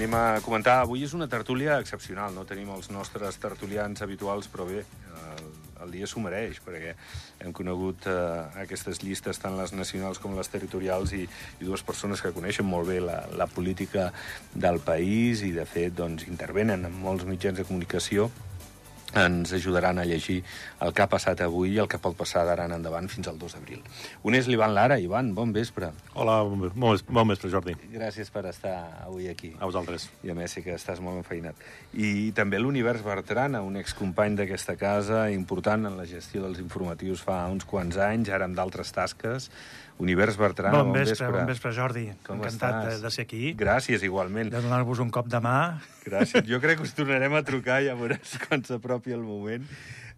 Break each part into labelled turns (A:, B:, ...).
A: Anem, a comentar. Avui és una tertúlia excepcional, no tenim els nostres tertulians habituals, però bé, el, el dia s'ho mereix, perquè hem conegut eh, aquestes llistes, tant les nacionals com les territorials, i, i dues persones que coneixen molt bé la, la política del país i, de fet, doncs, intervenen en molts mitjans de comunicació ens ajudaran a llegir el que ha passat avui i el que pot passar d'ara en endavant fins al 2 d'abril. Un és l'Ivan Lara. Ivan, bon vespre.
B: Hola, bon, bon, bon vespre, Jordi.
A: Gràcies per estar avui aquí.
B: A vosaltres.
A: I a més sé que estàs molt enfeinat. I també l'Univers Bertrana, un excompany d'aquesta casa, important en la gestió dels informatius fa uns quants anys, ara amb d'altres tasques. Univers Bertrana,
C: bon, bon vespre. Bon vespre, Jordi.
A: Com
C: Encantat
A: estàs?
C: de, de ser aquí.
A: Gràcies, igualment.
C: De donar-vos un cop de mà.
A: Gràcies. Jo crec que us tornarem a trucar, ja veuràs quan s'apropi el moment.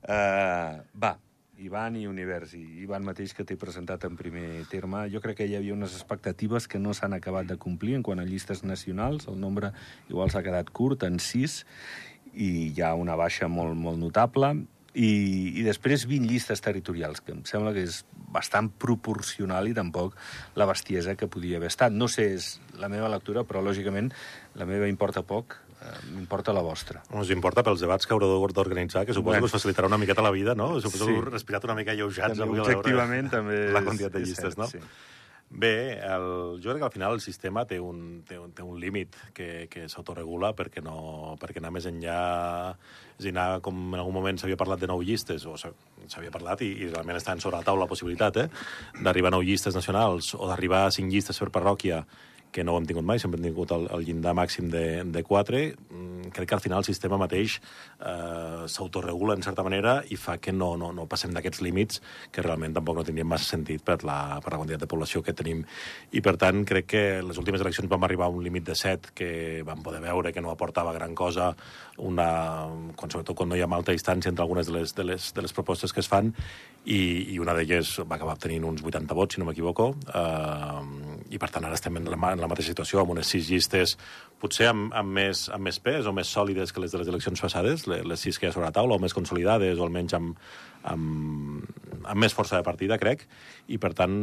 A: Uh, va, Ivan i Univers, i Ivan mateix que t'he presentat en primer terme, jo crec que hi havia unes expectatives que no s'han acabat de complir en quant a llistes nacionals, el nombre igual s'ha quedat curt, en 6, i hi ha una baixa molt, molt notable, i, i després 20 llistes territorials, que em sembla que és bastant proporcional i tampoc la bestiesa que podia haver estat. No sé, és la meva lectura, però lògicament la meva importa poc, eh, m'importa la vostra.
B: Us importa pels debats que haureu d'organitzar, que suposo bueno. que us facilitarà una miqueta la vida, no? Suposo
A: Sí.
B: que heu respirat una mica alleujats.
A: També,
B: veure
A: objectivament, també
B: La quantitat de llistes,
A: cert,
B: no?
A: sí.
B: Bé, el, jo crec que al final el sistema té un, té un, té un límit que, que s'autoregula perquè, no, perquè anar més enllà... És dir, anar, com en algun moment s'havia parlat de nou llistes, o s'ha- s'havia parlat i, i realment està sobre la taula la possibilitat eh, d'arribar a nou llistes nacionals o d'arribar a cinc llistes per parròquia que no ho hem tingut mai, sempre hem tingut el, el llindar màxim de, de 4. Mm, crec que al final el sistema mateix eh, s'autoregula en certa manera i fa que no, no, no passem d'aquests límits que realment tampoc no tindrien massa sentit per la, per la quantitat de població que tenim. I per tant crec que les últimes eleccions vam arribar a un límit de 7 que vam poder veure que no aportava gran cosa, una, quan, sobretot quan no hi ha molta distància entre algunes de les, de les, de les propostes que es fan i, i una d'elles va acabar tenint uns 80 vots, si no m'equivoco, eh, i per tant ara estem en la, en la mateixa situació, amb unes sis llistes potser amb, amb, més, amb més pes o més sòlides que les de les eleccions passades, les, les sis que hi ha sobre la taula, o més consolidades, o almenys amb, amb, amb més força de partida, crec, i per tant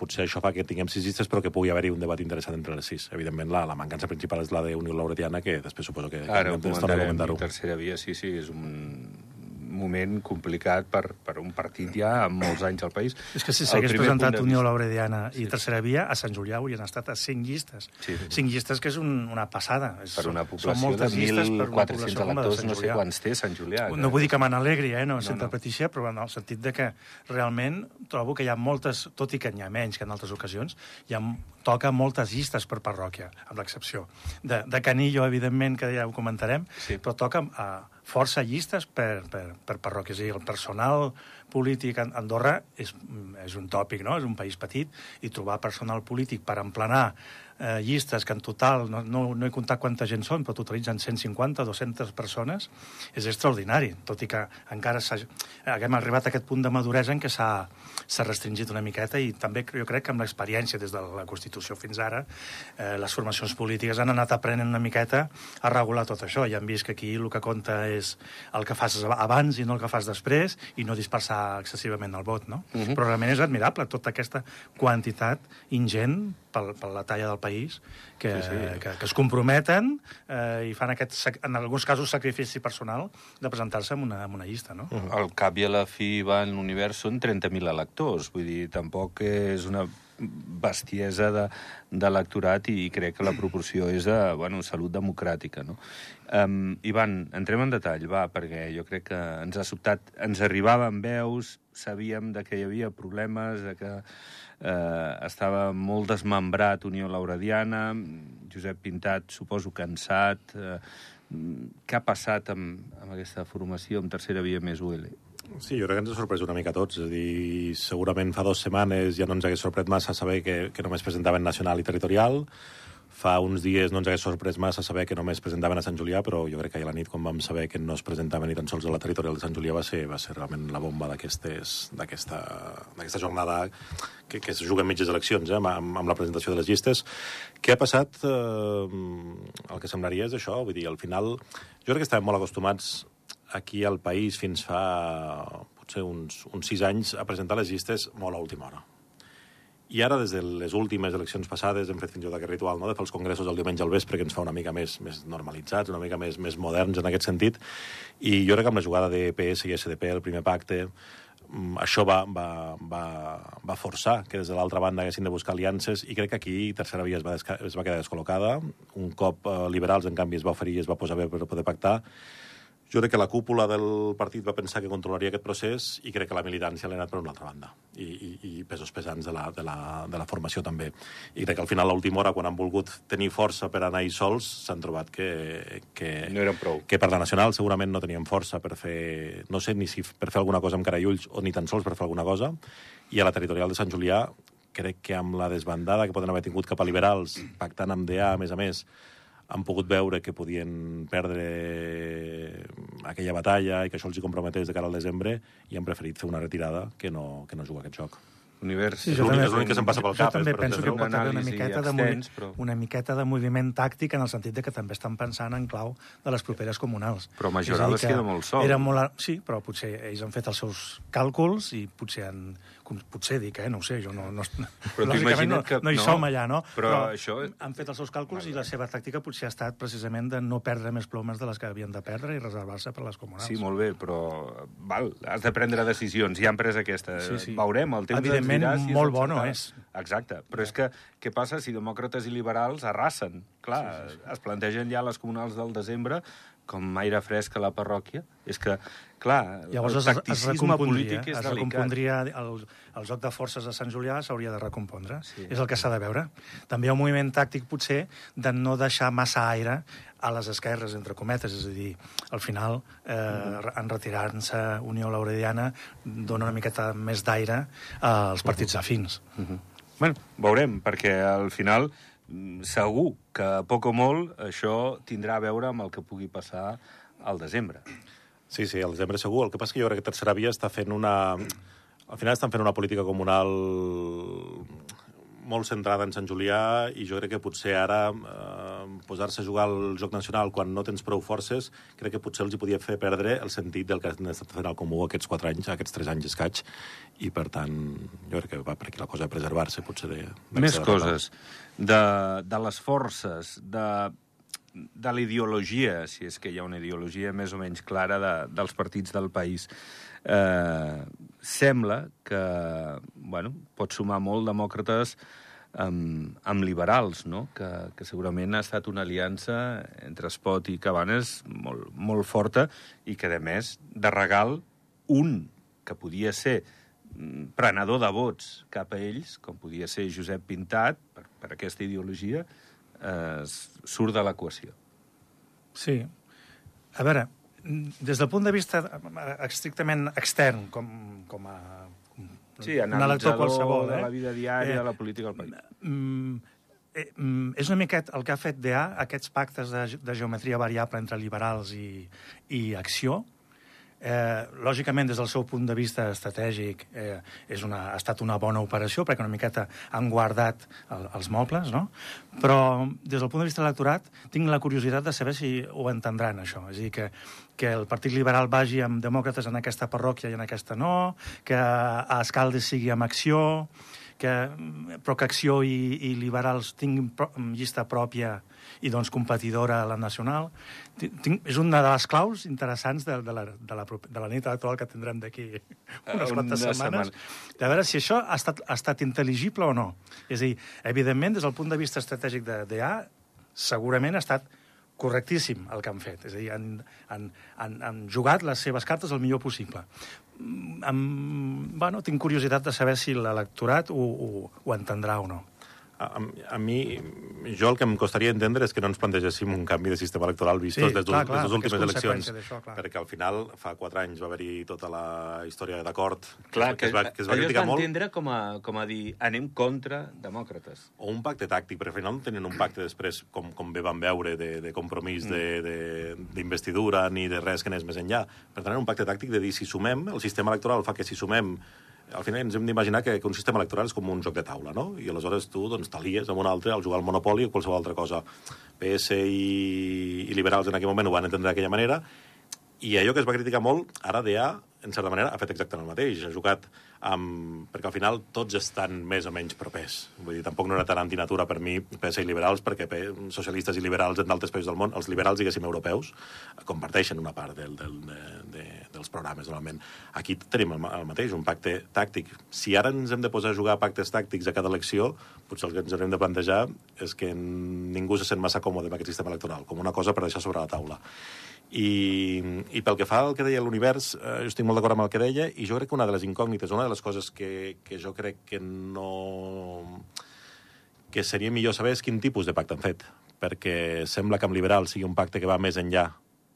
B: potser això fa que tinguem sis llistes però que pugui haver-hi un debat interessant entre les sis. Evidentment la, la mancança principal és la d'Unió Lauretiana, que després suposo que,
A: Ara ho comentarem. Tercera via, sí, sí, és un moment complicat per, per un partit ja amb molts anys al país.
C: És que si s'hagués presentat
A: de
C: Unió
A: vista-
C: Laurediana i Tercera Via, a Sant Julià haurien estat a 5 llistes.
A: Sí, sí.
C: 5 llistes que és un, una passada. És,
A: Per una
C: són
A: població de
C: moltes una
A: 1.400
C: població com la de
A: electors, no sé quants té Sant Julià.
C: No vull dir que me n'alegri, eh, no,
A: No,
C: no,
A: no.
C: no. petició, però en el sentit de que realment trobo que hi ha moltes, tot i que n'hi ha menys que en altres ocasions, hi ha, toca moltes llistes per parròquia, amb l'excepció de, de Canillo, evidentment, que ja ho comentarem,
A: Sí.
C: però toca uh, força llistes per, per, per a dir, el personal polític a Andorra és, és un tòpic, no? És un país petit, i trobar personal polític per emplenar eh, llistes que en total, no, no, no he comptat quanta gent són, però totalitzen 150, 200 persones, és extraordinari, tot i que encara haguem arribat a aquest punt de maduresa en què s'ha restringit una miqueta i també jo crec que amb l'experiència des de la Constitució fins ara eh, les formacions polítiques han anat aprenent una miqueta a regular tot això i han vist que aquí el que compta és el que fas abans i no el que fas després i no dispersar excessivament el vot, no? Uh -huh. Però realment és admirable tota aquesta quantitat ingent per, per la talla del país que,
A: Sí,
C: sí, que, que es comprometen eh, i fan aquest, en alguns casos, sacrifici personal de presentar-se en, una, en una llista, no?
A: Al cap i a la fi va en l'univers són 30.000 electors, vull dir, tampoc és una bestiesa de- d'electorat i crec que la proporció és de bueno, salut democràtica. No? Um, Ivan, entrem en detall, va, perquè jo crec que ens ha sobtat, ens arribaven veus, sabíem de que hi havia problemes, de que eh, estava molt desmembrat Unió Laurediana, Josep Pintat, suposo, cansat. Eh, què ha passat amb, amb aquesta formació, amb tercera via més UL?
B: Sí, jo crec que ens ha sorprès una mica a tots. És a dir, segurament fa dues setmanes ja no ens hagués sorprès massa saber que, que només presentaven nacional i territorial. Fa uns dies no ens hagués sorprès massa saber que només presentaven a Sant Julià, però jo crec que ahir a la nit, quan vam saber que no es presentaven ni tan sols a la territorial de Sant Julià, va ser, va ser realment la bomba d'aquesta jornada que, que es juga en mitges eleccions, eh, amb, amb la presentació de les llistes. Què ha passat? Eh, el que semblaria és això, vull dir, al final... Jo crec que estàvem molt acostumats aquí al país fins fa potser uns, uns sis anys a presentar les llistes molt a última hora. I ara, des de les últimes eleccions passades, hem fet fins i tot aquest ritual no? de fer els congressos el diumenge al vespre, que ens fa una mica més, més normalitzats, una mica més, més moderns en aquest sentit. I jo crec que amb la jugada de PS i SDP, el primer pacte, mm, això va, va, va, va forçar que des de l'altra banda haguessin de buscar aliances i crec que aquí Tercera Via es va, es va quedar descol·locada. Un cop eh, Liberals, en canvi, es va oferir i es va posar bé per poder pactar jo crec que la cúpula del partit va pensar que controlaria aquest procés i crec que la militància l'ha anat per una altra banda i, i, i pesos pesants de la, de, la, de la formació també. I crec que al final, a l'última hora, quan han volgut tenir força per anar-hi sols, s'han trobat que, que,
A: no eren prou.
B: que per la nacional segurament no tenien força per fer, no sé ni si per fer alguna cosa amb cara i ulls o ni tan sols per fer alguna cosa, i a la territorial de Sant Julià crec que amb la desbandada que poden haver tingut cap a liberals, pactant amb DA, a més a més, han pogut veure que podien perdre aquella batalla i que això els hi comprometés de cara al desembre i han preferit fer una retirada que no, que no jugar aquest joc.
A: Univers.
B: Sí, és l'únic que se'm passa pel cap.
C: Jo també penso que pot haver una miqueta, de
A: extens,
C: movi...
A: però-
C: una miqueta de moviment tàctic en el sentit de que també estan pensant en clau de les properes comunals.
A: Però Majoral es
C: que
A: queda molt sol.
C: Era molt... Sí, però potser ells han fet els seus càlculs i potser han... Potser dic, eh? No ho sé, jo no... no
A: Però
C: lògicament no,
A: que-
C: no hi
A: no,
C: som allà, no?
A: però això-
C: Han fet els seus càlculs i la seva tàctica potser ha estat precisament de no perdre més plomes de les que havien de perdre i reservar-se per les comunals.
A: Sí, molt bé, però val, has de prendre decisions. Ja han pres aquesta.
C: Sí, sí.
A: Veurem, el temps
C: Evidentment,
A: ens dirà si
C: molt bo no
A: encertada. Exacte, però és que què passa si demòcrates i liberals arrasen? Clar, sí, sí, sí. es plantegen ja les comunals del desembre com aire fresc a la parròquia. És que, clar,
C: Llavors
A: el
C: es, es
A: tacticisme
C: recompondria,
A: polític és
C: es
A: delicat.
C: recompondria el, el joc de forces de Sant Julià s'hauria de recompondre.
A: Sí.
C: És el que s'ha de veure. També hi ha un moviment tàctic, potser, de no deixar massa aire a les esquerres, entre cometes, és a dir, al final, eh, en retirant-se Unió Laurediana, dona una miqueta més d'aire als partits afins.
A: Bueno, veurem, perquè al final segur que a poc o molt això tindrà a veure amb el que pugui passar al desembre.
B: Sí, sí, al desembre segur. El que passa és que jo crec que Tercera Via està fent una... Al final estan fent una política comunal molt centrada en Sant Julià i jo crec que potser ara eh, posar-se a jugar al joc nacional quan no tens prou forces crec que potser els hi podia fer perdre el sentit del que han estat fent al comú aquests quatre anys, aquests tres anys escaig i per tant jo crec que va per aquí la cosa de preservar-se potser de,
A: Més
B: d'acceder a
A: coses. De, de les forces, de, de la ideologia, si és que hi ha una ideologia més o menys clara de, dels partits del país. Eh, sembla que bueno, pot sumar molt demòcrates amb, amb liberals, no? que, que segurament ha estat una aliança entre Espot i Cabanes molt, molt forta i que, a més, de regal, un que podia ser mm, prenedor de vots cap a ells, com podia ser Josep Pintat, per, aquesta ideologia, eh, surt de l'equació.
C: Sí. A veure, des del punt de vista eh, estrictament extern, com, com a
A: Sí,
C: un elector qualsevol,
A: de
C: eh?
A: la vida diària,
C: Eh,
A: de la política del país.
C: Mm, eh, mm, és una miqueta el que ha fet DA, aquests pactes de, de geometria variable entre liberals i, i acció. Eh, lògicament, des del seu punt de vista estratègic, eh, és una, ha estat una bona operació, perquè una miqueta han guardat el, els mobles, no? Però, des del punt de vista de l'electorat, tinc la curiositat de saber si ho entendran, això. És a dir, que, que el Partit Liberal vagi amb demòcrates en aquesta parròquia i en aquesta no, que a Escaldes sigui amb acció, que, però que Acció i, i Liberals tinguin pro, llista pròpia i doncs competidora a la nacional. Tinc, és una de les claus interessants de, de, la, de, la, de la nit electoral que tindrem d'aquí unes
A: Una
C: quantes setmanes.
A: setmana.
C: De veure si això ha estat, ha estat intel·ligible o no. És a dir, evidentment, des del punt de vista estratègic de DA, segurament ha estat correctíssim el que han fet. És a dir, han, han, han, han jugat les seves cartes el millor possible. Mm, Amb, bueno, tinc curiositat de saber si l'electorat ho, ho, ho entendrà o no.
B: A, a, mi, jo el que em costaria entendre és que no ens plantegéssim un canvi de sistema electoral vistos
C: Sí,
B: des,
C: clar,
B: clar, des de les últimes eleccions.
C: clar.
B: perquè al final, fa quatre anys va haver-hi tota la història d'acord
A: Clar,
B: que, es va, que es va
A: allò
B: criticar
A: es va
B: molt,
A: entendre com a, com a dir anem contra demòcrates.
B: o un pacte tàctic, però al final no tenen un pacte després, com, com bé vam veure, de, de compromís de- de- d'investidura ni de res que anés més enllà. Per tant, era un pacte tàctic de dir, si sumem, el sistema electoral fa que si sumem al final ens hem d'imaginar que, que un sistema electoral és com un joc de taula, no? I aleshores tu doncs, t'alies amb un altre al jugar al Monopoli o qualsevol altra cosa. PS i, i liberals en aquell moment ho van entendre d'aquella manera I allò que es va criticar molt, ara DA, en certa manera, ha fet exactament el mateix. Ha jugat amb... perquè al final tots estan més o menys propers. Vull dir, tampoc no era tan antinatura per mi PS i liberals, perquè socialistes i liberals en d'altres països del món, els liberals, diguéssim, europeus, comparteixen una part del, del, de, de, dels programes, normalment. Aquí tenim el, el mateix, un pacte tàctic. Si ara ens hem de posar a jugar pactes tàctics a cada elecció, potser el que ens haurem de plantejar és que ningú se sent massa còmode amb aquest sistema electoral, com una cosa per deixar sobre la taula. I, i pel que fa al que deia l'univers, eh, jo estic molt d'acord amb el que deia, i jo crec que una de les incògnites, una de les coses que, que jo crec que no... que seria millor saber és quin tipus de pacte han fet, perquè sembla que amb liberal sigui un pacte que va més enllà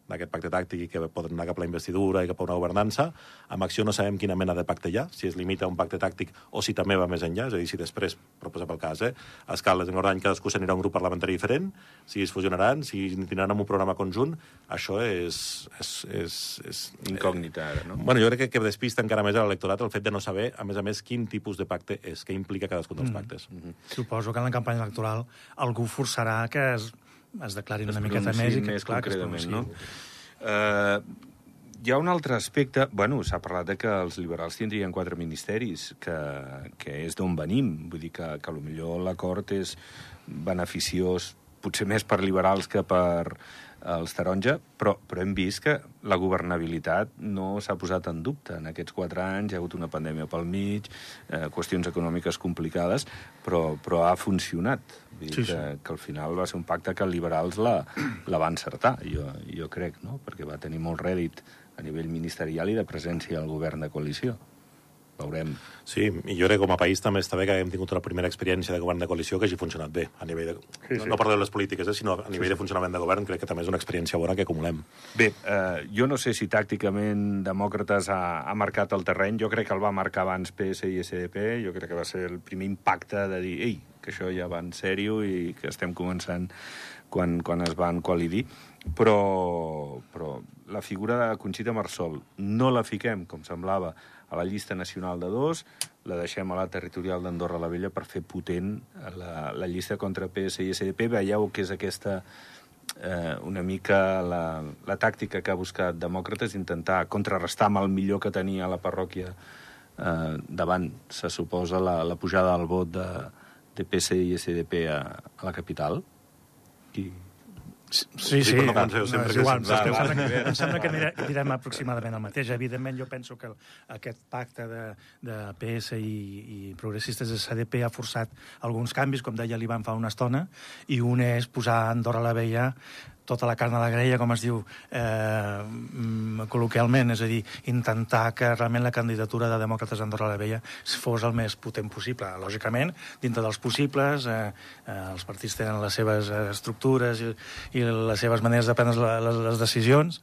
B: d'aquest pacte tàctic i que poden anar cap a la investidura i cap a una governança. Amb acció no sabem quina mena de pacte hi ha, si es limita a un pacte tàctic o si també va més enllà, és a dir, si després, per posar pel cas, eh, a escales en any cadascú s'anirà a un grup parlamentari diferent, si es fusionaran, si tindran un programa conjunt, això és... és, és, és
A: Incògnita, ara, no?
B: Bueno, jo crec que, que despista encara més a l'electorat el fet de no saber, a més a més, quin tipus de pacte és, què implica cadascun dels mm. pactes. Mm -hmm.
C: Suposo que en la campanya electoral algú forçarà que es es declarin una miqueta més i que,
A: més clar, que es no? Uh, hi ha un altre aspecte... Bueno, s'ha parlat de que els liberals tindrien quatre ministeris, que, que és d'on venim. Vull dir que, que millor l'acord és beneficiós, potser més per liberals que per els taronja, però, però hem vist que la governabilitat no s'ha posat en dubte. En aquests quatre anys hi ha hagut una pandèmia pel mig, eh, qüestions econòmiques complicades, però, però ha funcionat. Vull dir sí, que, sí. que al final va ser un pacte que els liberals la, la van encertar, jo, jo crec, no? perquè va tenir molt rèdit a nivell ministerial i de presència al govern de coalició veurem.
B: Sí, i jo crec que com a país també està bé que haguem tingut una primera experiència de govern de coalició que hagi funcionat bé, a nivell de... Sí, sí. No, no parlo de les polítiques, eh, sinó a nivell sí, sí. de funcionament de govern, crec que també és una experiència bona que acumulem.
A: Bé, eh, jo no sé si tàcticament Demòcrates ha, ha marcat el terreny, jo crec que el va marcar abans PS i SDP, jo crec que va ser el primer impacte de dir, ei, que això ja va en sèrio i que estem començant quan, quan es van col·lidir, però, però la figura de Conxita Marsol no la fiquem, com semblava, a la llista nacional de dos, la deixem a la territorial d'Andorra la Vella per fer potent la, la llista contra PS i SDP. Veieu que és aquesta eh, una mica la, la tàctica que ha buscat Demòcrates, intentar contrarrestar amb el millor que tenia la parròquia eh, davant, se suposa, la, la pujada del vot de, de PS i SDP a, a la capital. I
C: Sí, sí, no, no, és igual, em, sembla que, em sembla que direm aproximadament el mateix. Evidentment, jo penso que aquest pacte de, de PS i, i progressistes de CDP ha forçat alguns canvis, com deia l'Ivan fa una estona, i un és posar Andorra la Vella tota la carn a la grella, com es diu eh, mm, col·loquialment, és a dir, intentar que realment la candidatura de Demòcrates Andorra la Vella fos el més potent possible. Lògicament, dintre dels possibles, eh, eh, els partits tenen les seves eh, estructures i, i les seves maneres de prendre les, les decisions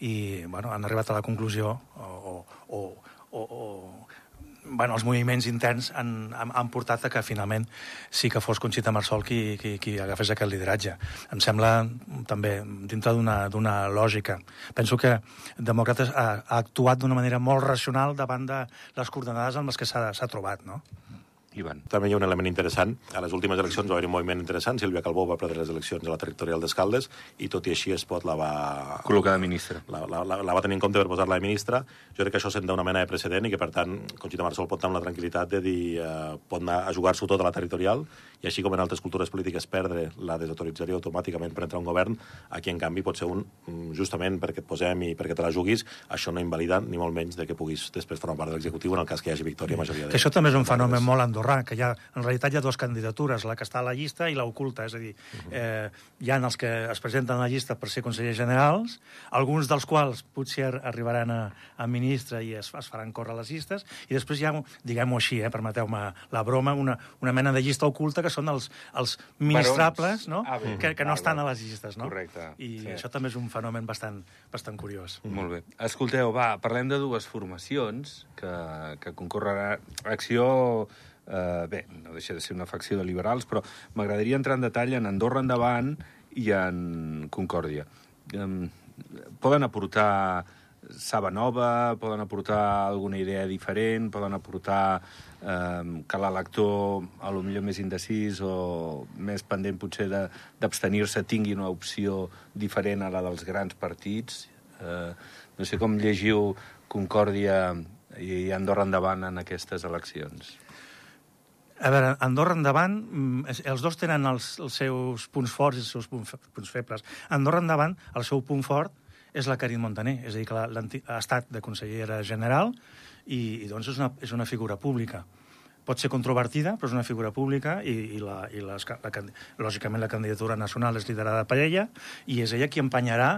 C: i bueno, han arribat a la conclusió o, o, o, o bueno, els moviments interns han, han, han portat a que finalment sí que fos Conxita Marsol qui, qui, qui agafés aquest lideratge. Em sembla també dintre d'una lògica. Penso que Demòcrates ha, ha actuat d'una manera molt racional davant de les coordenades amb les que s'ha trobat, no?
B: Ivan. També hi ha un element interessant. A les últimes eleccions va haver un moviment interessant. Sílvia Calbó va perdre les eleccions a la territorial d'Escaldes i tot i així es pot la va...
A: Col·locar de ministra.
B: La, la, la, la va tenir en compte per posar-la de ministra. Jo crec que això senta una mena de precedent i que, per tant, Conxita Marsol pot tenir la tranquil·litat de dir eh, pot anar a jugar-s'ho tot a la territorial i així com en altres cultures polítiques perdre la desautoritzaria automàticament per entrar a un govern, aquí en canvi pot ser un, mm, justament perquè et posem i perquè te la juguis, això no invalida ni molt menys de que puguis després formar part de l'executiu en el cas que hi hagi victòria majoria.
C: Que això també és un fenomen molt andorrà, que hi ha, en realitat hi ha dues candidatures, la que està a la llista i l'oculta, és a dir, uh -huh. eh, hi ha els que es presenten a la llista per ser consellers generals, alguns dels quals potser arribaran a, a ministre i es, es faran córrer les llistes, i després hi ha, diguem-ho així, eh, permeteu-me la broma, una, una mena de llista oculta que que són els, els ministrables, no? Ah, bé, que, que no estan a les llistes, no?
A: Correcte.
C: I sí. això també és un fenomen bastant, bastant curiós.
A: Mm. Molt bé. Escolteu, va, parlem de dues formacions que, que concorreran... Acció eh, bé, no deixa de ser una facció de liberals, però m'agradaria entrar en detall en Andorra Endavant i en Concòrdia. Eh, poden aportar saba nova, poden aportar alguna idea diferent, poden aportar eh, que l'elector, a lo millor més indecis o més pendent potser d'abstenir-se, tingui una opció diferent a la dels grans partits. Eh, no sé com llegiu Concòrdia i Andorra endavant en aquestes eleccions.
C: A veure, Andorra endavant, mm, els dos tenen els, els seus punts forts i els seus punts, fe- punts febles. Andorra endavant, el seu punt fort és la Karin Montaner, és a dir, que ha estat de consellera general i, i doncs és una, és una figura pública. Pot ser controvertida, però és una figura pública i, i, la, i les, la, lògicament la candidatura nacional és liderada per ella i és ella qui empenyarà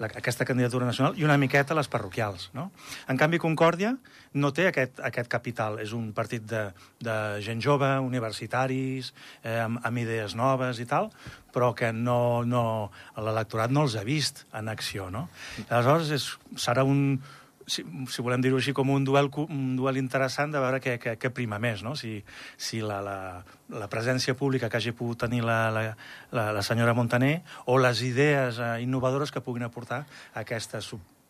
C: la, aquesta candidatura nacional i una miqueta les parroquials. No? En canvi, Concòrdia no té aquest, aquest capital. És un partit de, de gent jove, universitaris, eh, amb, amb idees noves i tal, però que no, no, l'electorat no els ha vist en acció. No? Aleshores, és, serà un, si, si volem dir-ho així, com un duel, un duel interessant de veure què, què, què prima més, no? Si, si la, la, la presència pública que hagi pogut tenir la, la, la, la senyora Montaner o les idees eh, innovadores que puguin aportar a aquesta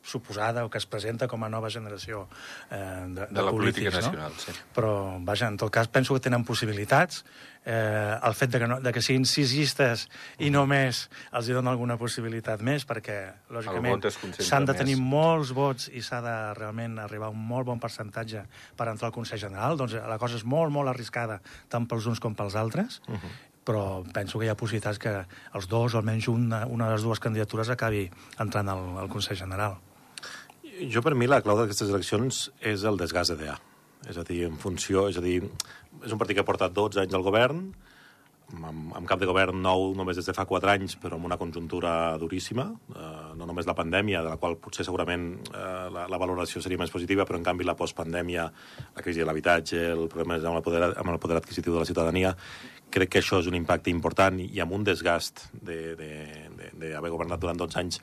C: suposada o que es presenta com a nova generació eh, de,
A: De la política
C: polítics,
A: nacional, sí.
C: Però, vaja, en tot cas, penso que tenen possibilitats. Eh, el fet de que, no, de que siguin sis llistes i no més els hi dona alguna possibilitat més, perquè, lògicament, s'han de
A: més.
C: tenir molts vots i s'ha de realment arribar a un molt bon percentatge per entrar al Consell General. Doncs la cosa és molt, molt arriscada, tant pels uns com pels altres, uh -huh. però penso que hi ha possibilitats que els dos, o almenys una, una de les dues candidatures, acabi entrant al, al Consell General.
B: Jo, per mi, la clau d'aquestes eleccions és el desgast de DA. És a dir, en funció... És a dir, és un partit que ha portat 12 anys al govern, amb, amb cap de govern nou només des de fa 4 anys, però amb una conjuntura duríssima, eh, no només la pandèmia, de la qual potser segurament eh, la, la valoració seria més positiva, però en canvi la postpandèmia, la crisi de l'habitatge, el problema amb el, poder, amb el poder adquisitiu de la ciutadania, crec que això és un impacte important i amb un desgast d'haver de, de, de, d'haver governat durant 12 anys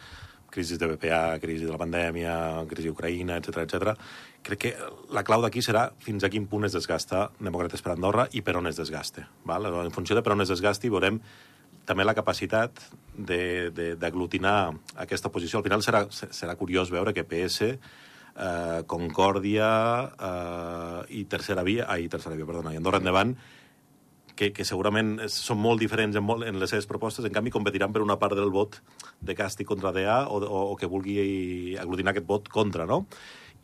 B: crisi de BPA, crisi de la pandèmia, crisi d'Ucraïna, etc etc. Crec que la clau d'aquí serà fins a quin punt es desgasta Demòcrates per Andorra i per on es desgaste. Val? En funció de per on es desgasti veurem també la capacitat d'aglutinar aquesta posició. Al final serà, serà curiós veure que PS, eh, Concòrdia eh, i Tercera Via, ai, Tercera Via, perdona, i Andorra Endavant, que, que segurament són molt diferents en, molt, en les seves propostes, en canvi competiran per una part del vot de càstig contra DA o, o, o que vulgui aglutinar aquest vot contra, no?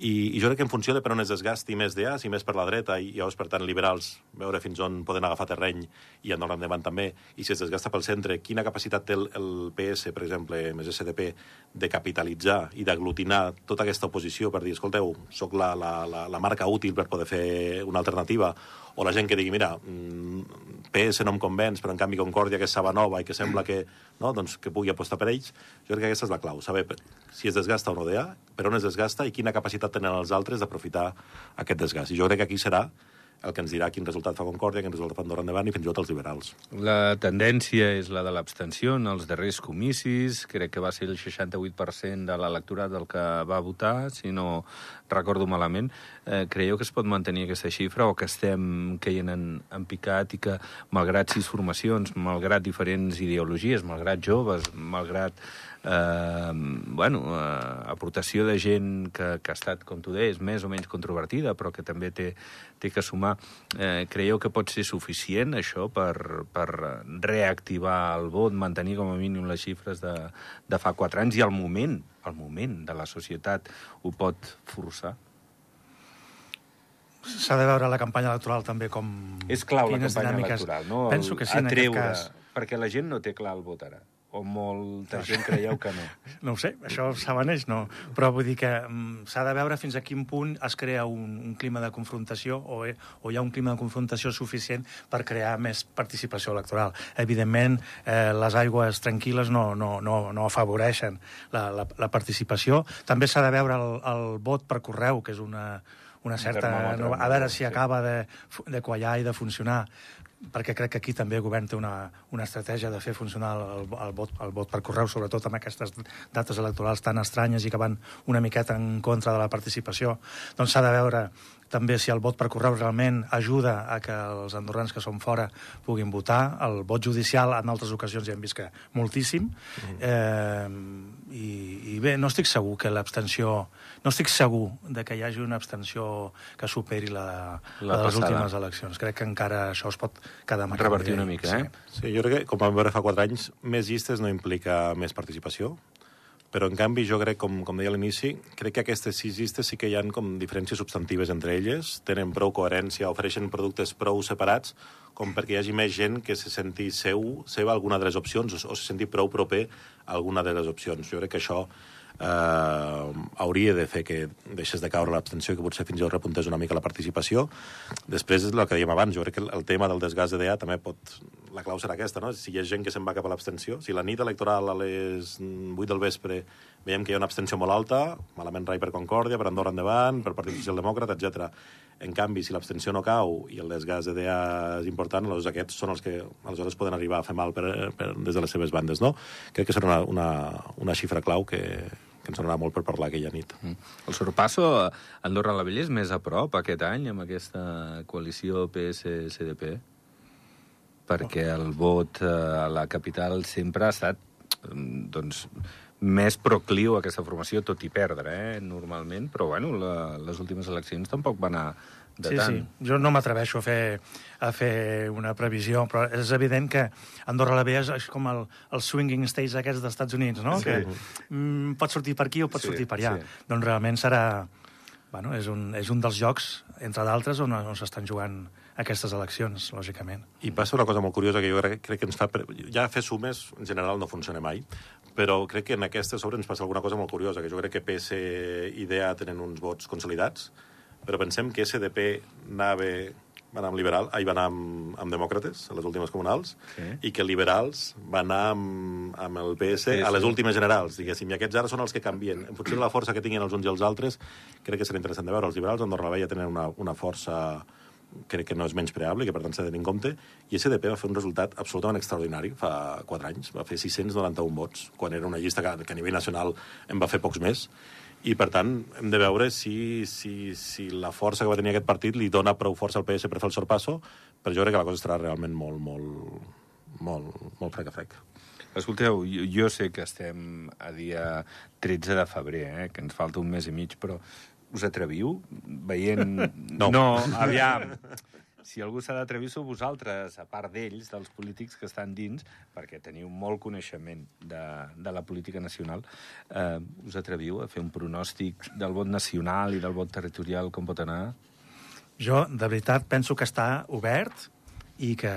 B: I, I jo crec que en funció de per on es desgasti més DA, si més per la dreta i llavors, per tant, liberals, veure fins on poden agafar terreny i anar endavant també, i si es desgasta pel centre, quina capacitat té el, el PS, per exemple, més SDP, de capitalitzar i d'aglutinar tota aquesta oposició per dir, escolteu, sóc la, la, la, la marca útil per poder fer una alternativa, o la gent que digui, mira, mm, PS no em convenç, però en canvi Concòrdia, que és Sabanova i que sembla que, no, doncs, que pugui apostar per ells, jo crec que aquesta és la clau, saber si es desgasta o no DA, per on es desgasta i quina capacitat tenen els altres d'aprofitar aquest desgast. I jo crec que aquí serà el que ens dirà quin resultat fa Concòrdia, quin resultat fa Andorra endavant i fins i tot els liberals.
A: La tendència és la de l'abstenció en els darrers comicis. Crec que va ser el 68% de l'electorat el que va votar, si no recordo malament. Eh, creieu que es pot mantenir aquesta xifra o que estem caient en, en picat i que, malgrat sis formacions, malgrat diferents ideologies, malgrat joves, malgrat eh, bueno, eh, aportació de gent que, que ha estat, com tu deies, més o menys controvertida, però que també té, té que sumar. Eh, creieu que pot ser suficient això per, per reactivar el vot, mantenir com a mínim les xifres de, de fa quatre anys i el moment, el moment de la societat ho pot forçar?
C: S'ha de veure la campanya electoral també com...
A: És clau la campanya
C: dinàmiques.
A: electoral, no?
C: Penso que sí, en
A: Atreure,
C: aquest cas.
A: perquè la gent no té clar el vot ara. O molta gent creieu que no.
C: No ho sé, això saben ells, no. Però vull dir que mm, s'ha de veure fins a quin punt es crea un, un clima de confrontació o, eh, o hi ha un clima de confrontació suficient per crear més participació electoral. Evidentment, eh, les aigües tranquil·les no, no, no, no afavoreixen la, la, la participació. També s'ha de veure el, el vot per correu, que és una, una certa... No, a veure si acaba de, de quallar i de funcionar perquè crec que aquí també el govern té una, una estratègia de fer funcionar el, el, vot, el vot per correu, sobretot amb aquestes dates electorals tan estranyes i que van una miqueta en contra de la participació. Doncs s'ha de veure també si el vot per correu realment ajuda a que els andorrans que són fora puguin votar. El vot judicial en altres ocasions ja hem vist que moltíssim. Eh, i, I bé, no estic segur que l'abstenció... No estic segur de que hi hagi una abstenció que superi la,
A: La
C: la de les
A: passada.
C: últimes eleccions. Crec que encara això es pot quedar aquest
A: Revertir una mica, eh?
B: Sí, jo crec que, com vam veure fa quatre anys, més llistes no implica més participació. Però en canvi jo crec, com, com deia a l'inici, crec que aquestes sis llistes sí que hi han com diferències substantives entre elles, tenen prou coherència, ofereixen productes prou separats com perquè hi hagi més gent que se senti seu, seva alguna de les opcions o, o se senti prou proper a alguna de les opcions. Jo crec que això eh, hauria de fer que deixés de caure l'abstenció i que potser fins i tot repuntés una mica la participació. Després, és el que dèiem abans, jo crec que el tema del desgast de DA també pot... La clau serà aquesta, no? Si hi ha gent que se'n va cap a l'abstenció, si la nit electoral a les 8 del vespre veiem que hi ha una abstenció molt alta, malament rai per Concòrdia, per Andorra endavant, per Partit Socialdemòcrata, etc. En canvi, si l'abstenció no cau i el desgast de DA és important, aleshores aquests són els que aleshores poden arribar a fer mal per, per, des de les seves bandes, no? Crec que serà una, una, una xifra clau que, que ens donarà molt per parlar aquella nit. Mm.
A: El sorpasso Andorra la Vella és més a prop aquest any amb aquesta coalició PS-CDP? Perquè el vot eh, a la capital sempre ha estat mm, doncs, més procliu a aquesta formació, tot i perdre, eh, normalment, però bueno, la, les últimes eleccions tampoc van anar de
C: sí,
A: tant.
C: sí. Jo no m'atreveixo a, fer, a fer una previsió, però és evident que Andorra la Vella és, és com el, el swinging states aquests dels Estats Units, no?
A: Sí.
C: Que mm, pot sortir per aquí o pot
A: Sí,
C: sortir per allà.
A: sí.
C: Doncs realment serà... Bueno, és un, és un dels jocs, entre d'altres, on, on s'estan jugant aquestes eleccions, lògicament.
B: I passa una cosa molt curiosa que jo crec, crec que ens fa... Ja fer sumes, en general, no funciona mai, però crec que en aquesta sobre ens passa alguna cosa molt curiosa, que jo crec que PS i DA tenen uns vots consolidats, però pensem que SDP anava va anar amb liberal, ahir va anar amb, amb demòcrates, a les últimes comunals,
A: Sí.
B: i que liberals va anar amb, amb el PS
A: Sí,
B: a les
A: sí.
B: últimes generals, diguéssim, i aquests ara són els que canvien. En funció de la força que tinguin els uns i els altres, crec que serà interessant de veure. Els liberals d'Andorra la Vella tenen una, una força crec que no és menys preable, que per tant s'ha de tenir en compte, i SDP va fer un resultat absolutament extraordinari fa 4 anys, va fer 691 vots, quan era una llista que, que a nivell nacional en va fer pocs més, i per tant hem de veure si, si, si la força que va tenir aquest partit li dona prou força al PS per fer el sorpasso, però jo crec que la cosa estarà realment molt, molt, molt, molt frec a frec.
A: Escolteu, jo, jo sé que estem a dia 13 de febrer, eh, que ens falta un mes i mig, però us atreviu veient...
B: No.
A: no aviam. Si algú s'ha d'atrevir sou vosaltres, a part d'ells, dels polítics que estan dins, perquè teniu molt coneixement de, de la política nacional, eh, us atreviu a fer un pronòstic del vot nacional i del vot territorial, com pot anar?
C: Jo, de veritat, penso que està obert i que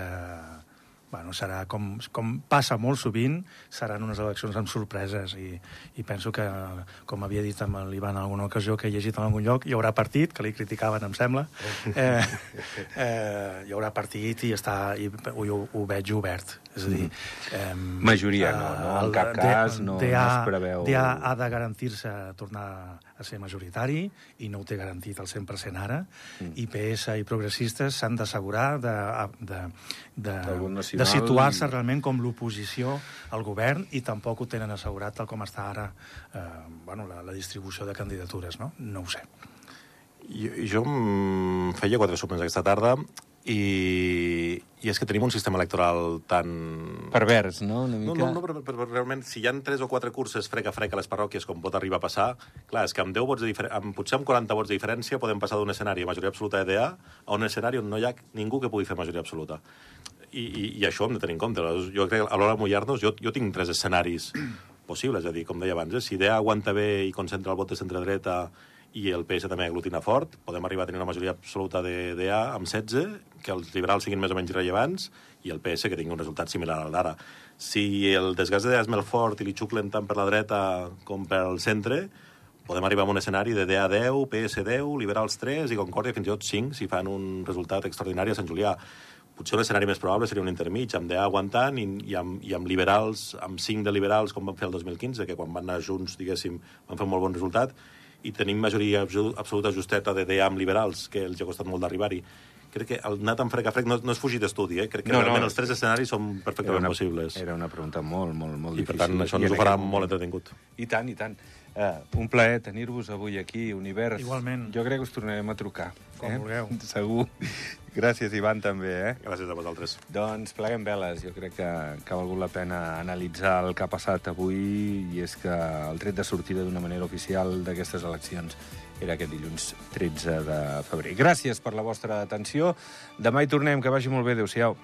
C: bueno, serà com, com passa molt sovint, seran unes eleccions amb sorpreses i, i penso que, com havia dit amb l'Ivan en alguna ocasió que he llegit en algun lloc, hi haurà partit, que li criticaven, em sembla, eh, eh, hi haurà partit i, està, i ho, ho veig obert. És a dir... Eh,
A: Majoria no, no? En cap cas no- no es preveu-
C: DA ha de garantir-se tornar a ser majoritari i no ho té garantit al 100% ara mm. i PS i progressistes s'han d'assegurar de, de, de, de situar-se
A: i-
C: realment com l'oposició al govern i tampoc ho tenen assegurat tal com està ara eh, bueno, la, la distribució de candidatures, no? No ho sé.
B: Jo, jo feia quatre sumes aquesta tarda i, i és que tenim un sistema electoral tan...
A: Pervers, no? Una
B: No,
A: mica...
B: no, no, però, però realment, si hi ha tres o quatre curses frec a frec a les parròquies, com pot arribar a passar, clar, és que amb 10 vots de diferència, amb, potser amb 40 vots de diferència podem passar d'un escenari a majoria absoluta de DA a un escenari on no hi ha ningú que pugui fer majoria absoluta. I, i, i això hem de tenir en compte. Jo crec que a l'hora de mullar-nos, jo, jo tinc tres escenaris possibles, és a dir, com deia abans, eh? si DA aguanta bé i concentra el vot de centre-dreta i el PS també aglutina fort, podem arribar a tenir una majoria absoluta de DA amb 16, que els liberals siguin més o menys rellevants, i el PS que tingui un resultat similar al d'ara. Si el desgast de és fort i li xuclen tant per la dreta com pel centre, podem arribar a un escenari de DA 10, PS 10, Liberals 3 i Concòrdia fins i tot 5 si fan un resultat extraordinari a Sant Julià. Potser un escenari més probable seria un intermig, amb DA aguantant i, i, amb, i amb liberals, amb 5 de liberals, com van fer el 2015, que quan van anar junts, diguéssim, van fer un molt bon resultat, i tenim majoria absolu- absoluta justeta de DA amb liberals, que els ha costat molt d'arribar-hi. Crec que el anar tan frec a frec no, no és fugir d'estudi, eh? Crec que
A: No,
B: no,
A: no,
B: realment
A: és-
B: els tres escenaris són
A: Era
B: perfectament
A: una,
B: possibles.
A: era una pregunta molt, molt, molt
B: I
A: difícil.
B: per tant això
A: I
B: ens
A: en
B: ho farà
A: moment-
B: molt entretingut.
A: I tant, i tant. Uh, un plaer tenir-vos avui aquí, Univers.
C: Igualment.
A: Jo crec que us tornarem a trucar.
C: Com
A: eh?
C: vulgueu.
A: Segur. Gràcies, Ivan, també, eh?
B: Gràcies a vosaltres.
A: Doncs pleguem veles. Jo crec que, que ha valgut la pena analitzar el que ha passat avui i és que el tret de sortida d'una manera oficial d'aquestes eleccions era aquest dilluns 13 de febrer. Gràcies per la vostra atenció. Demà hi tornem. Que vagi molt bé. Adéu-siau.